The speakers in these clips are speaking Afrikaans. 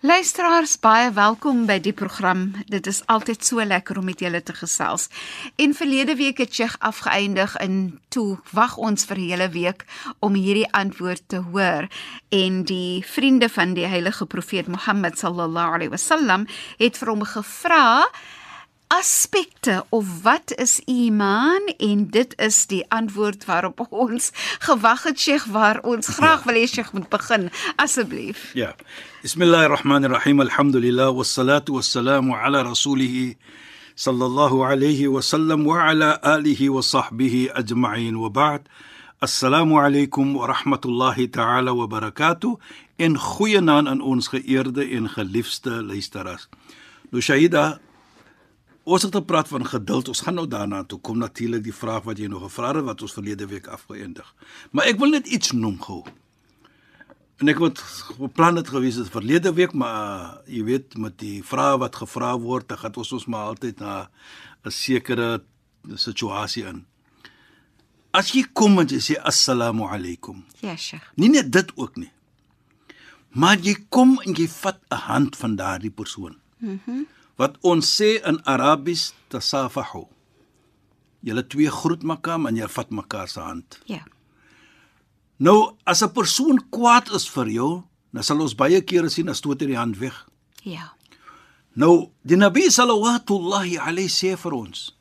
Luisteraars, baie welkom by die program. Dit is altyd so lekker om met julle te gesels. En verlede week het Sheikh afgeëindig in toe wag ons vir hele week om hierdie antwoord te hoor. En die vriende van die heilige profeet Mohammed sallallahu alaihi wasallam het vir hom gevra aspekte of wat is iman en dit is die antwoord waarop ons gewag het Sheikh waar ons graag wil hê Sheikh moet begin asseblief Ja. Bismillahirrahmanirrahim. Alhamdulillah wassalatu wassalamu ala rasulih sallallahu alayhi wa sallam wa ala alihi wa sahbihi ajma'in wa ba'd. Assalamu alaykum wa rahmatullahi ta'ala wa barakatuh. En goeienaand aan ons geëerde en geliefde luisteraars. Nou Shahida, Ons het gepraat van geduld. Ons gaan nou daarna toe kom natuurlik die vraag wat jy nog gevra het wat ons verlede week afgeëindig. Maar ek wil net iets noem gou. En ek het beplan het gewees het verlede week, maar jy weet met die vrae wat gevra word, dan gaan ons ons maar altyd na 'n sekere situasie in. As jy kom en jy sê assalamu alaykum. Ja Sheikh Nie net dit ook nie. Maar jy kom en jy vat 'n hand van daardie persoon. Mhm. Mm wat ons sê in Arabies tasafahu. Julle twee groet mekaar en jy vat mekaar se hand. Ja Nou as 'n persoon kwaad is vir jou, dan sal ons baie kere sien as stoot hy die hand weg. ja Nou die Nabi sallallahu alayhi sê vir ons.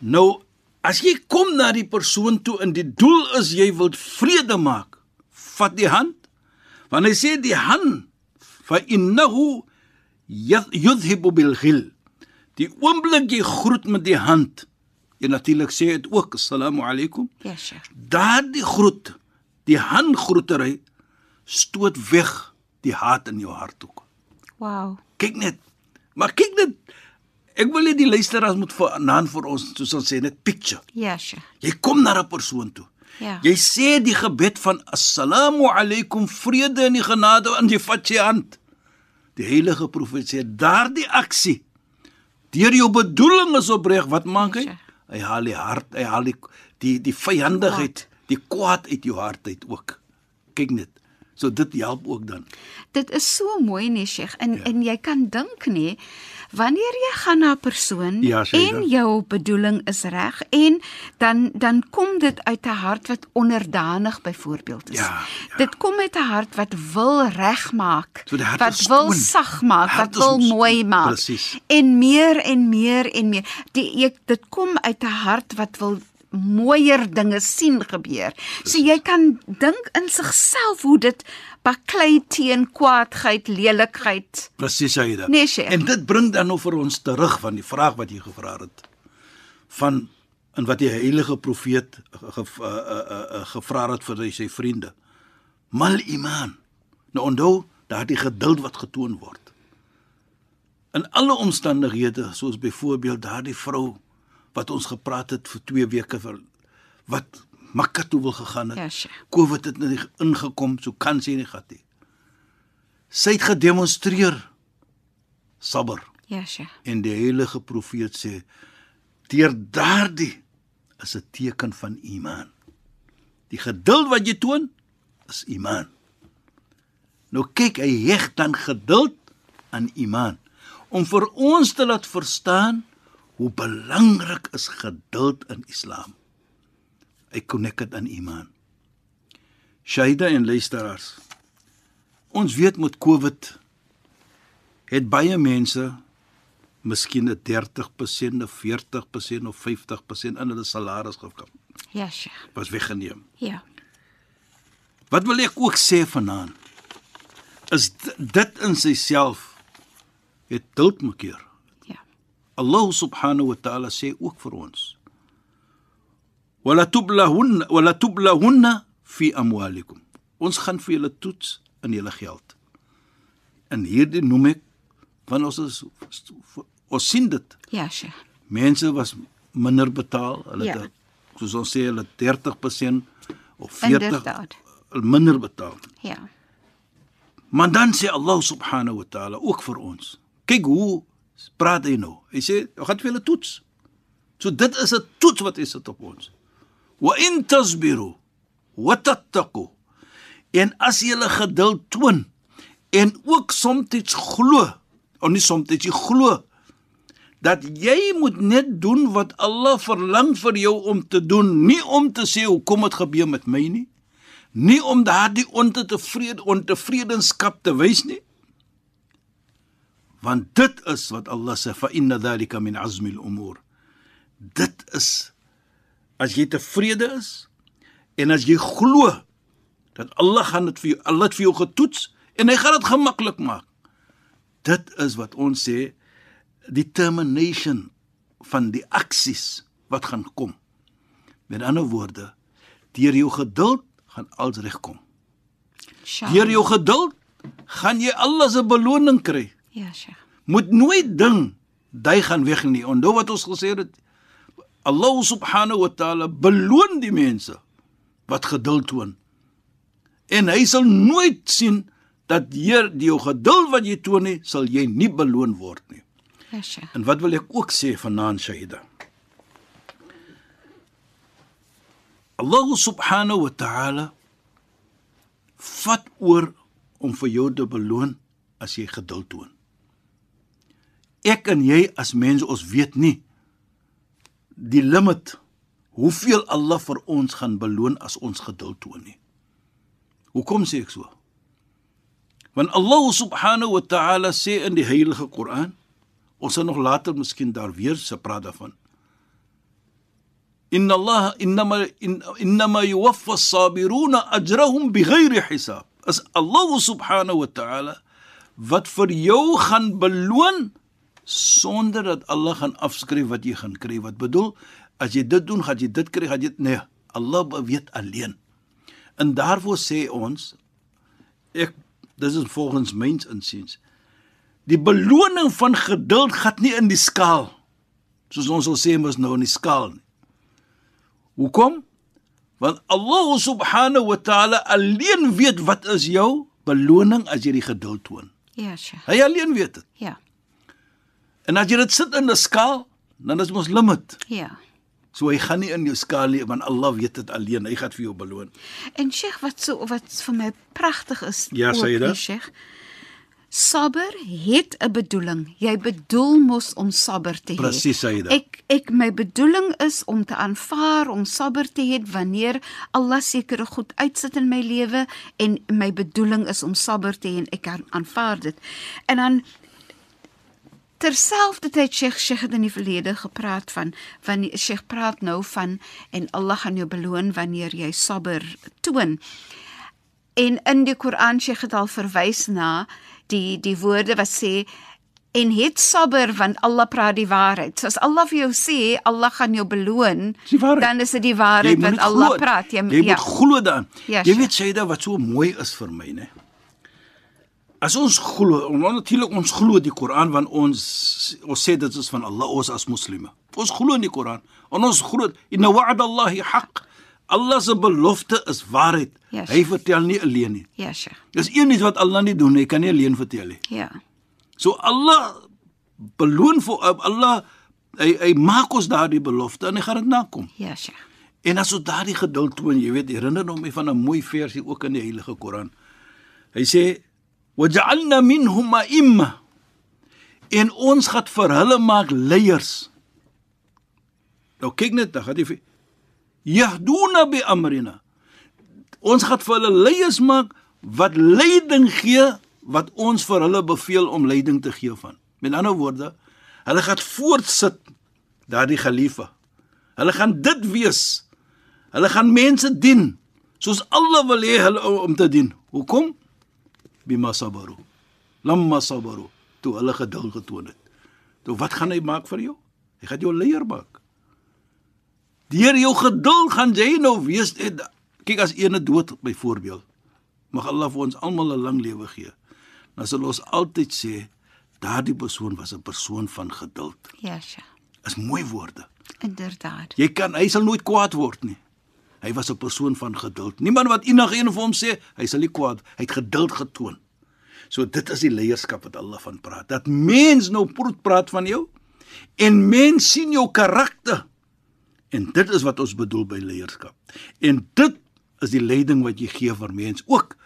Nou as jy kom na die persoon toe en die doel is jy wil vrede maak, vat die hand. Want hy sê die hand fa innahu yudhibu bil ghil. Die oomblik jy groet met die hand, jy natuurlik sê dit ook assalamu alaykum. ja Sheikh Daardie groet, die handgroetery stoot weg die haat in jou hart ook. wow Kyk net. Maar kyk net. Ek wil net die luisteraars moet vanaand vir ons soos ons sê net picture. ja Sheikh Jy kom na 'n persoon toe. Ja. Jy sê die gebed van assalamu alaykum vrede en die genade aan die vat sy hand. Die heilige profeet sê daardie aksie deur jou bedoeling is opreg, wat maak hy? Hy haal die hart, hy haal die die die vyandigheid, die kwaad uit jou hart uit ook. Kyk net. So dit help ook dan. Dit is so mooi nee Sheikh en ja. en jy kan dink nee wanneer jy gaan na 'n persoon Ja, en jou bedoeling is reg en dan dan kom dit uit 'n hart wat onderdanig byvoorbeeld is. Ja, ja. Dit kom uit 'n hart wat wil regmaak, So wat wil sag maak, wat wil mooi maak. Presies. En meer en meer en meer. Die jy, dit kom uit 'n hart wat wil mooier dinge sien gebeur. So jy kan dink in sigself hoe dit baklei teen kwaadheid, lelikheid. Presies Shaida. Nee, Sheikh. En dit bring dan nou vir ons terug van die vraag wat jy gevra het van en wat die heilige profeet ge, ge, uh, uh, uh, gevra het vir sy vriende. Mal iman. Nou onthou daardie geduld wat getoon word. In alle omstandighede, soos byvoorbeeld daardie vrou wat ons gepraat het vir 2 weke vir wat Makka toe wil gegaan het. Ja, Sheikh. Covid het nie ingekom, so kan sy nie gehad nie. Sy het gedemonstreer sabber Ja, Sheikh. en die heilige profeet sê deur daardie is 'n teken van iman. Die geduld wat jy toon is iman. Nou kyk, hy heg dan geduld aan iman om vir ons te laat verstaan hoe belangrik is geduld in Islam. Hy connect dit aan iman. Shaida en luisteraars. ons weet met COVID het baie mense miskien 'n 30% of 40% of 50% in hulle salaris gekap. Ja, Sheikh. Was weggeneem. Ja. Wat wil ek ook sê vanaand? Is dit in sigself het dult mekeer. Ja. Allah subhanahu wa ta'ala sê ook vir ons. Wala tublahunna wala tublahunna fi amwalikum. Ons gaan vir julle toets in julle geld. En hierdie noem ek want ons is ons sien dit. Ja, Sheikh. Mense was minder betaal. Hulle Ja. het soos ons sê hulle 30% of 40 Inderdaad. minder betaal. Ja. Maar dan sê Allah subhanahu wa ta'ala ook vir ons. Kyk hoe praat hy nou. Hy sê, "Jy gaan vir hulle toets." So dit is 'n toets wat hy sit op ons. Wa in tasbiru wa tattaqu. En as jy geduld toon en ook soms glo, of nie soms jy glo dat jy moet net doen wat Allah verlang vir jou om te doen, nie om te sê hoekom het gebeur met my nie nie om daardie ontevrede ontevredenskap te wys nie want dit is wat Allah sê fa inna dhalika min azmi al-umur dit is as jy tevrede is en as jy glo dat Allah gaan dit vir jou Allah het vir jou getoets en hy gaan dit gemaklik maak dit is wat ons sê determination van die aksies wat gaan kom met ander woorde deur jou geduld gaan alles regkom. Deur jou geduld gaan jy Allah se beloning kry. Ja, Sheikh. Moet nooit ding jy gaan weg nie. Onthou wat ons gesê het. Allah subhanahu wa ta'ala beloon die mense wat geduld toon. En hy sal nooit sien dat hier die jou geduld wat jy toon nie, sal jy nie beloon word nie. Sheikh. En wat wil ek ook sê vanaand Shaida? Allah subhanahu wa ta'ala vat oor om vir jou te beloon as jy geduld toon. Ek en jy as mense ons weet nie die limit hoeveel Allah vir ons gaan beloon as ons geduld toon nie. Hoekom sê ek so? Want Allah subhanahu wa ta'ala sê in die heilige Koran, ons sal nog later miskien daar weer se praat daarvan. Inna Allah innama in, innama yuwaffa as-sabiruna ajrahum bighairi hisab. As Allah subhanahu wa ta'ala wat vir jou gaan beloon sonder dat Allah gaan afskryf wat jy gaan kry. Wat bedoel as jy dit doen, gaan jy dit kry, gaan jy nee, Allah weet alleen. En daarvoor sê ons ek dis is volgens mens insiens. Die beloning van geduld gaan nie in die skaal soos ons sal sê mos nou in die skaal nie. Hoekom? Want Allah subhanahu wa ta'ala alleen weet wat is jou beloning as jy die geduld toon. Ja, Sheikh. Hy alleen weet dit. Ja. En as jy dit sit in 'n skaal, dan is mos limit. Ja. So hy gaan nie in jou skaal nie, want Allah weet dit alleen. Hy gaan vir jou beloon. En Sheikh, wat so wat vir my pragtig is, Ja, sê jy dit? Sheikh. Sabber het 'n bedoeling. Jy bedoel mos om sabber te hê. Presies, dit. Ek ek my bedoeling is om te aanvaar om sabber te hê wanneer Allah sekere goed uitsit in my lewe en my bedoeling is om sabber te hê en ek aanvaar dit. En dan Terselfdertyd Sheikh Sheikh het in die verlede gepraat van van Sheikh praat nou van en Allah gaan jou beloon wanneer jy sabber toon. En in die Koran Sheikh het al verwys na die die woorde wat sê en het sabber want Allah praat die waarheid. So as Allah vir jou sê Allah gaan jou beloon, waarheid. dan is dit die waarheid wat Allah glo. praat. Jy, Jy, jy moet glo daarin. Ja, jy Sheikh. weet dit wat so mooi is vir my, né? As ons glo, ons natuurlik ons glo die Koran want ons ons sê dit is van Allah ons as moslime. Ons glo in die Koran. En ons glo inna wa'da Allahi haqq. Allah se belofte is waarheid. Ja, Hy vertel nie alleen nie. ja, Sheikh. Dis een iets wat Allah nie doen nie, hy kan nie alleen vertel nie. Ja. So Allah beloon vir Allah hy hy maak ons daardie belofte en hy gaan dit nakom. Ja, Sheikh. En as ons daardie geduld toon, jy weet, herinner nou my van 'n mooi versie ook in die Heilige Koran. Hy sê: "Waj'alna minhum a'imma." En ons gaan vir hulle maak leiers. Nou kyk net, dan gaan vir Yahduna bi amrina. Ons gaan vir hulle leiers maak wat leiding gee wat ons vir hulle beveel om leiding te gee van. Met ander woorde, hulle gaan voortsit daardie geliefde. Hulle gaan dit wees. Hulle gaan mense dien soos Allah wil hê hulle om te dien. Hoekom? Bima sabaru. Lamma sabaru. Toe hulle geduld getoon het. Toe wat gaan hy maak vir jou? Hy gaan jou leier maak. Deur jou geduld gaan jy nou wees kyk as ene dood byvoorbeeld. Mag Allah vir ons almal 'n lang lewe gee. Dan sal ons altyd sê daardie persoon was 'n persoon van geduld. Ja, sja. Is mooi woorde. Inderdaad. Jy kan hy sal nooit kwaad word nie. Hy was 'n persoon van geduld. Niemand wat enige een vir hom sê hy sal nie kwaad, hy het geduld getoon. So dit is die leierskap wat Allah van praat. Dat mens nou proet praat van jou en mens sien jou karakter. En dit is wat ons bedoel by leierskap. En dit is die leiding wat jy gee vir mens ook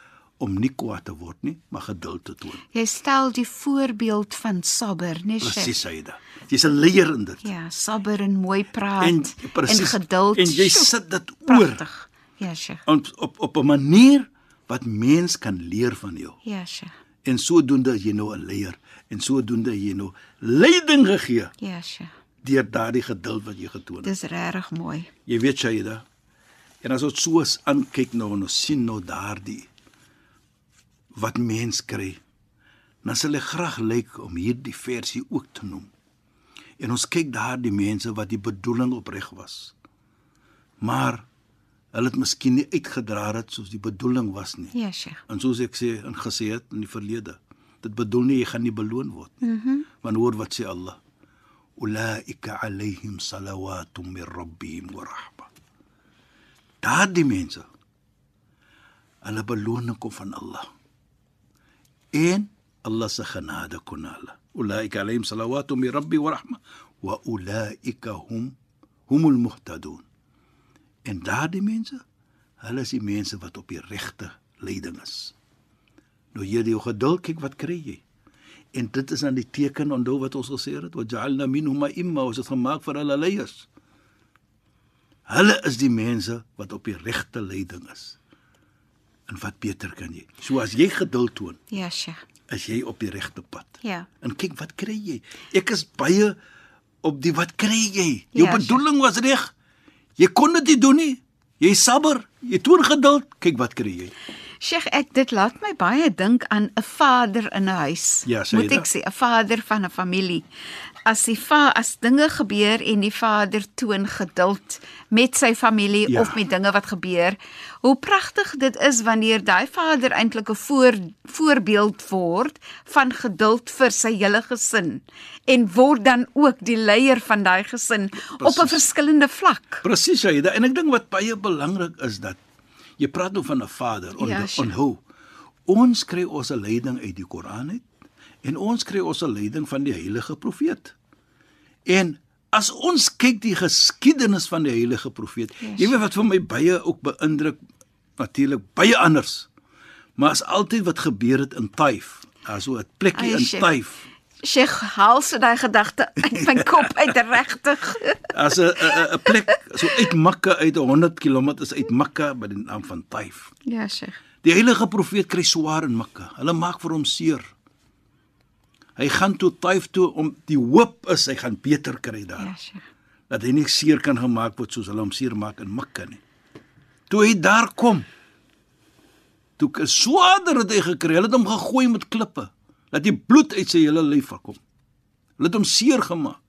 om nie kwaad te word nie, maar geduld te toon. Jy stel die voorbeeld van sabber, né, Sheikh? Presies, Saida. Jy's 'n leier in dit. Ja, sabber en mooi praat En en, presies. geduld. En jy sit dit oor pragtig. Ja, Sheikh. op op op 'n manier wat mens kan leer van jou. Ja, Sheikh. En sodoende jy nou 'n leier en sodoende jy nou leiding gegee Ja, Sheikh. deur daardie geduld wat jy getoon het. Dis regtig mooi. Jy weet Shaida. En as ons so aankyk nou en ons sien nou daardie wat mens kry. Dan sal ek graag lyk om hierdie versie ook te noem. En ons kyk daardie mense wat die bedoeling opreg was. Maar hulle het miskien nie uitgedra het soos die bedoeling was nie. Ja, Sheikh. En soos ek sê en gesê het in die verlede, dit bedoel nie jy gaan nie beloon word nie. Mm Want hoor wat sê Allah. Ulaika alaihim salawatun min rabbihim wa rahma. Daardie mense hulle beloning kom van Allah. En Allah se genade kon hulle. Ulaika alaihim salawatun min rabbi wa rahma wa ulaika hum humul muhtadun. En daardie mense, hulle is die mense wat op die regte leiding is. Nou hier die geduld, kyk wat kry jy? En dit is dan die teken onthou wat ons gesê het, wa ja'alna minhum imma, gemaak vir hulle leiers. Hulle is die mense wat op die regte leiding is. En wat beter kan jy? So as jy geduld toon, Ja, Sheikh. is jy op die regte pad. Ja. En kyk wat kry jy? Ek is baie op die wat kry jy? Jou Ja, bedoeling was reg. Jy kon dit nie doen nie. Jy sabber, jy toon geduld. Kyk wat kry jy? Sheikh, ek dit laat my baie dink aan 'n vader in 'n huis. Ja, Moet ek sê, 'n vader van 'n familie. As die va as dinge gebeur en die vader toon geduld met sy familie Ja. of met dinge wat gebeur, hoe pragtig dit is wanneer daai vader eintlik 'n voor voorbeeld word van geduld vir sy hele gesin en word dan ook die leier van daai gesin op 'n verskillende vlak. Presies, jy. En ek dink wat baie belangrik is dat jy praat nou van 'n vader, on, Ja, sure. onhou. Ons kry ons leiding uit die Koran uit en ons kry ons leiding van die heilige profeet. En as ons kyk die geskiedenis van die heilige profeet, Yes. jy weet wat vir my baie ook beïndruk natuurlik baie anders. Maar as altyd wat gebeur het in Taif, daar so 'n plekkie Ai, in shit. Taif. Sheikh haal so daai gedagte uit my kop uit regtig. As 'n 'n 'n plek so uit Mekka uit 100 km is uit Mekka by die naam van Taif. Ja, Sheikh. Die heilige profeet kry swaar in Mekka. Hulle maak vir hom seer. Hy gaan toe Taif toe om die hoop is hy gaan beter kry daar. Ja, Sheikh. Dat hy nie seer kan gemaak word soos hulle hom seer maak in Mekka nie. Toe hy daar kom, toe 'n swaarder het hy gekry. Hulle het hom gegooi met klippe. Laat die bloed uit sy hele lyf kom. Hulle het hom seer gemaak.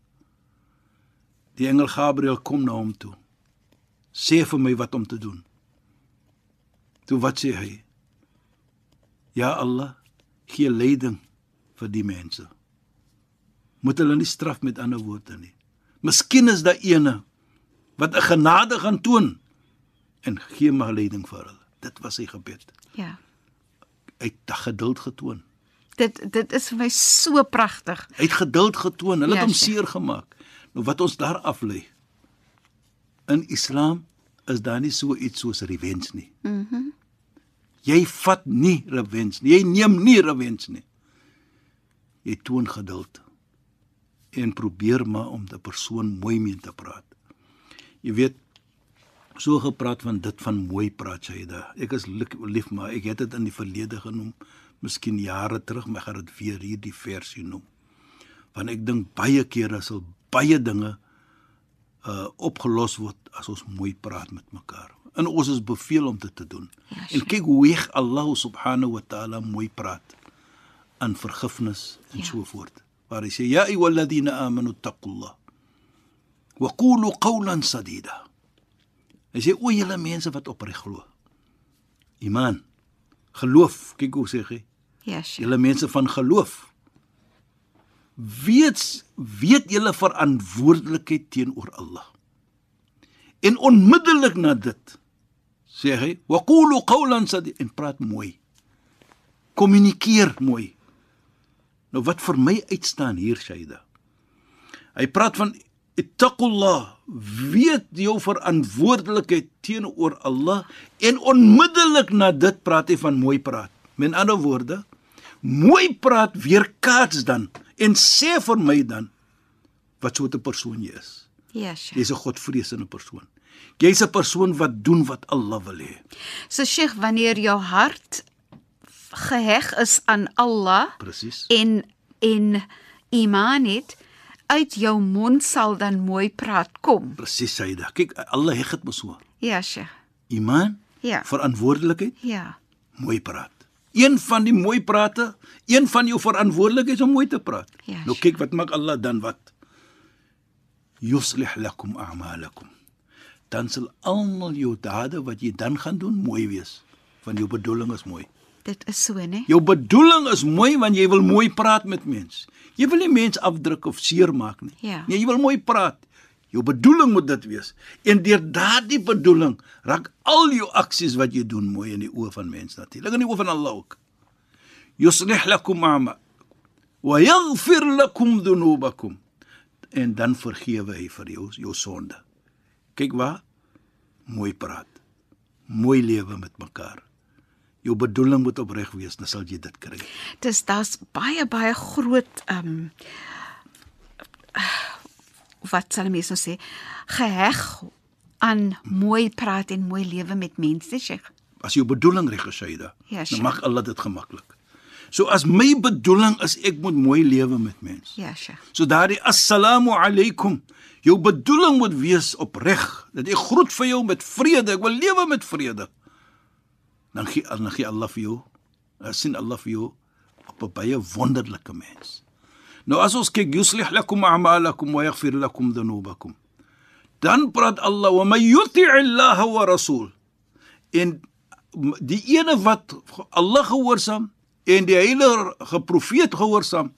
Die engel Gabriël kom na hom toe. Sê vir my wat om te doen. Toe wat sê hy? Ja Allah, gee leiding vir die mense. Moet hulle nie straf met ander woorde nie. Miskien is daar ene wat 'n genade gaan toon en gee maar leiding vir hulle. Dit was sy gebed. Ja. Hy het geduld getoon. Dit dit is vir my so pragtig. Hy het geduld getoon. Hulle Ja, het hom Sheikh. seer gemaak. Nou wat ons daar af lê. In Islam is daar nie so iets soos revenge nie. Mhm. Mm jy vat nie revenge nie. Jy neem nie revenge nie. Jy toon geduld en probeer maar om die persoon mooi mee te praat. Jy weet so gepraat van dit van mooi praat Shaida. Ek is lief, maar ek het dit in die verlede genoem, miskien jare terug, maar ek gaan dit weer hierdie versie noem. Want ek dink baie kere sal baie dinge uh opgelos word as ons mooi praat met mekaar. En ons is beveel om dit te doen. Ja, en kyk hoe Allah subhanahu wa ta'ala mooi praat aan vergifnis en Ja. so voort. Waar hy sê ja ayyuhalladhina amanu taqullah wa qulu qawlan sadida. Hy sê o julle mense wat opreg glo. Iman. Geloof, kyk hoe sê hy. Ja, Sheikh. Julle mense van geloof. Weet weet julle verantwoordelikheid teenoor Allah. En onmiddellik na dit sê hy, "Wa qulu qawlan sadida" en praat mooi. Kommunikeer mooi. Nou wat vir my uitstaan hier Shaida. Hy praat van ittaqullah, weet jou verantwoordelikheid teenoor Allah en onmiddellik na dit praat hy van mooi praat. Met ander woorde, mooi praat weerkaats dan en sê vir my dan wat so 'n persoon jy is. Ja, Sheikh. Jy's 'n godvreesende persoon. Jy's 'n persoon wat doen wat Allah wil hê. So Sheikh, wanneer jou hart geheg is aan Allah Presies. en en iman het, uit jou mond sal dan mooi praat kom. Presies Saida. Kyk, Allah heg dit mos so. Ja, Sheikh. Iman, Ja. verantwoordelikheid, Ja. mooi praat. Een van die mooi prate, een van jou verantwoordelikheid is om mooi te praat. Ja, nou kyk wat maak Allah dan wat? Yuslih lakum a'malakum. Dan sal almal jou dade wat jy dan gaan doen mooi wees. Want jou bedoeling is mooi. Dit is so, né? Jou bedoeling is mooi want jy wil mooi praat met mens. Jy wil nie mens afdruk of seermaak nie. Ja. Nee, jy wil mooi praat. Jou bedoeling moet dit wees. En deur daardie bedoeling raak al jou aksies wat jy doen mooi in die oë van mense natuurlik in die oë van Allah ook. Yuslih lakum a'ma wa yaghfir lakum dhunubakum. En dan vergewe hy vir jou jou sonde. Kyk waar mooi praat. Mooi lewe met mekaar. Jou bedoeling moet opreg wees, dan sal jy dit kry. Dis daar's baie baie groot ehm um, wat sal mense nou sê geheg aan mooi praat en mooi lewe met mense, Sheikh. As jou bedoeling reg is, Shaida, Ja, dan maak Allah dit gemaklik. So as my bedoeling is ek moet mooi lewe met mense. Ja, Sheikh. So daardie assalamu alaykum, jou bedoeling moet wees opreg. Dat ek groet vir jou met vrede. Ek wil lewe met vrede. Dan gee dan gee Allah vir jou. Dan sien Allah vir jou op 'n baie wonderlike mens. Nou as ons kyk yuslih lakum a'malakum wa yaghfir lakum dhunubakum. Dan praat Allah wa may yuti' Allah wa rasul. En die ene wat Allah gehoorsaam en die heilige profeet gehoorsaam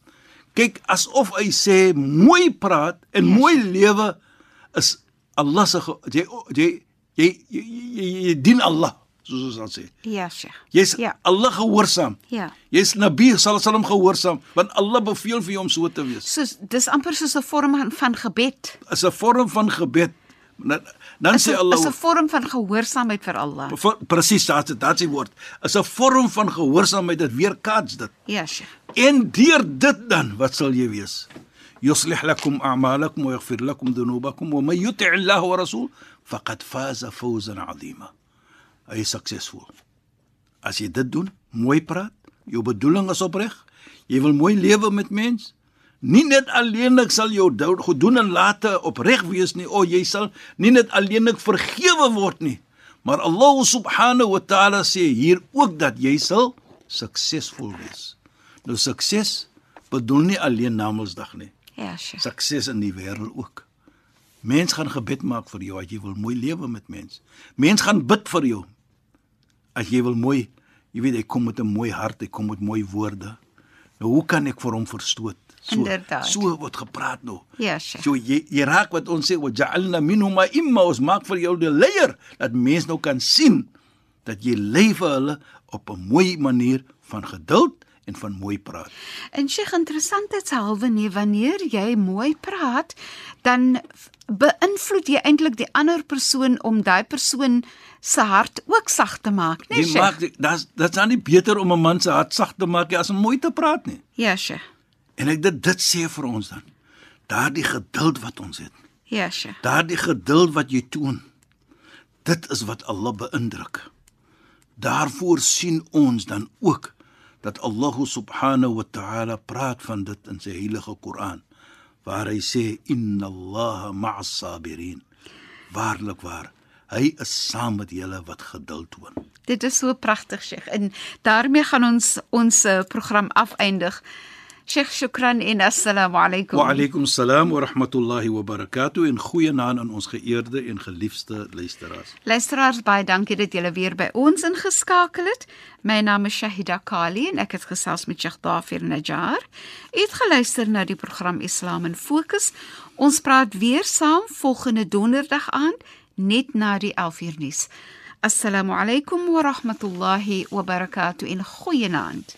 kyk asof hy sê mooi praat en mooi lewe is Allah se jy jy jy, jy, jy, jy dien Allah soos ons dan sê Ja, Sheikh. jy's Ja. Allah gehoorsaam Ja. jy's Nabi sallam gehoorsaam want Allah beveel vir jou om so te wees So dis amper soos 'n vorm van, van gebed. is 'n vorm van gebed dan, dan Is sê Allah is 'n vorm van gehoorsaamheid vir Allah. Presies, dit dit die woord. Is 'n vorm van gehoorsaamheid dit weerkaats dit. Ja, Sheikh. En deur dit dan, wat sal jy wees? Wa yaghfir lakum dhunubakum wa may yuti' Allah wa rasul faqad faza fawzan 'azima. Hy is suksesvol. As jy dit doen, mooi praat, jou bedoeling is opreg, jy wil mooi lewe met mens, nie net alleenlik sal jou goed doen en late opreg wees nie, o jy sal nie net alleenlik vergewe word nie, maar Allah subhanahu wa ta'ala sê hier ook dat jy sal suksesvol wees. Nou sukses bedoel nie alleen Namedsdag nie. Ja, Sheikh. Sukses in die wêreld ook. Mens gaan gebed maak vir jou as jy wil mooi lewe met mens. Mens gaan bid vir jou. As jy wil mooi, jy weet hy kom met 'n mooi hart, hy kom met mooi woorde. Nou hoe kan ek vir hom verstoot? So, Inderdaad. So word gepraat nou. Ja, Sheikh. So jy jy raak wat ons sê, "Wa ja'alna minhum imma," ons maak vir jou die leier dat mense nou kan sien dat jy lei vir hulle op 'n mooi manier van geduld en van mooi praat. En Sheikh, interessantheidshalwe nee, wanneer jy mooi praat, dan beïnvloed jy eintlik die ander persoon om daai persoon se hart ook sag te maak, nee Jy maak dit's dit's dan nie beter om 'n man se hart sag te maak nie as om mooi te praat nie. Ja, Sheikh. En ek dit dit sê vir ons dan. Daardie geduld wat ons het. Ja, Sheikh. Daardie geduld wat jy toon. Dit is wat Allah beïndruk. Daarvoor sien ons dan ook dat Allah subhanahu wa ta'ala praat van dit in sy heilige Koran waar hy sê inna Allaha ma'as sabirin. Waarlik waar, hy is saam met julle wat geduld toon. Dit is so pragtig, Sheikh. En daarmee gaan ons ons uh, program afeindig. Sheikh Shukran en assalamu alaykum. Wa alaykum assalam wa rahmatullahi wa barakatuh en goeie naam aan ons geëerde en geliefde luisteraars. Luisteraars, baie dankie dat julle weer by ons ingeskakel het. My naam is Shahida Kali en ek het gesels met Sheikh Dafir Najjar. U het geluister na die program Islam in Fokus. Ons praat weer saam volgende donderdag aand net na die 11uur nuus. Assalamu alaykum wa rahmatullahi wa barakatuh in goeie naand.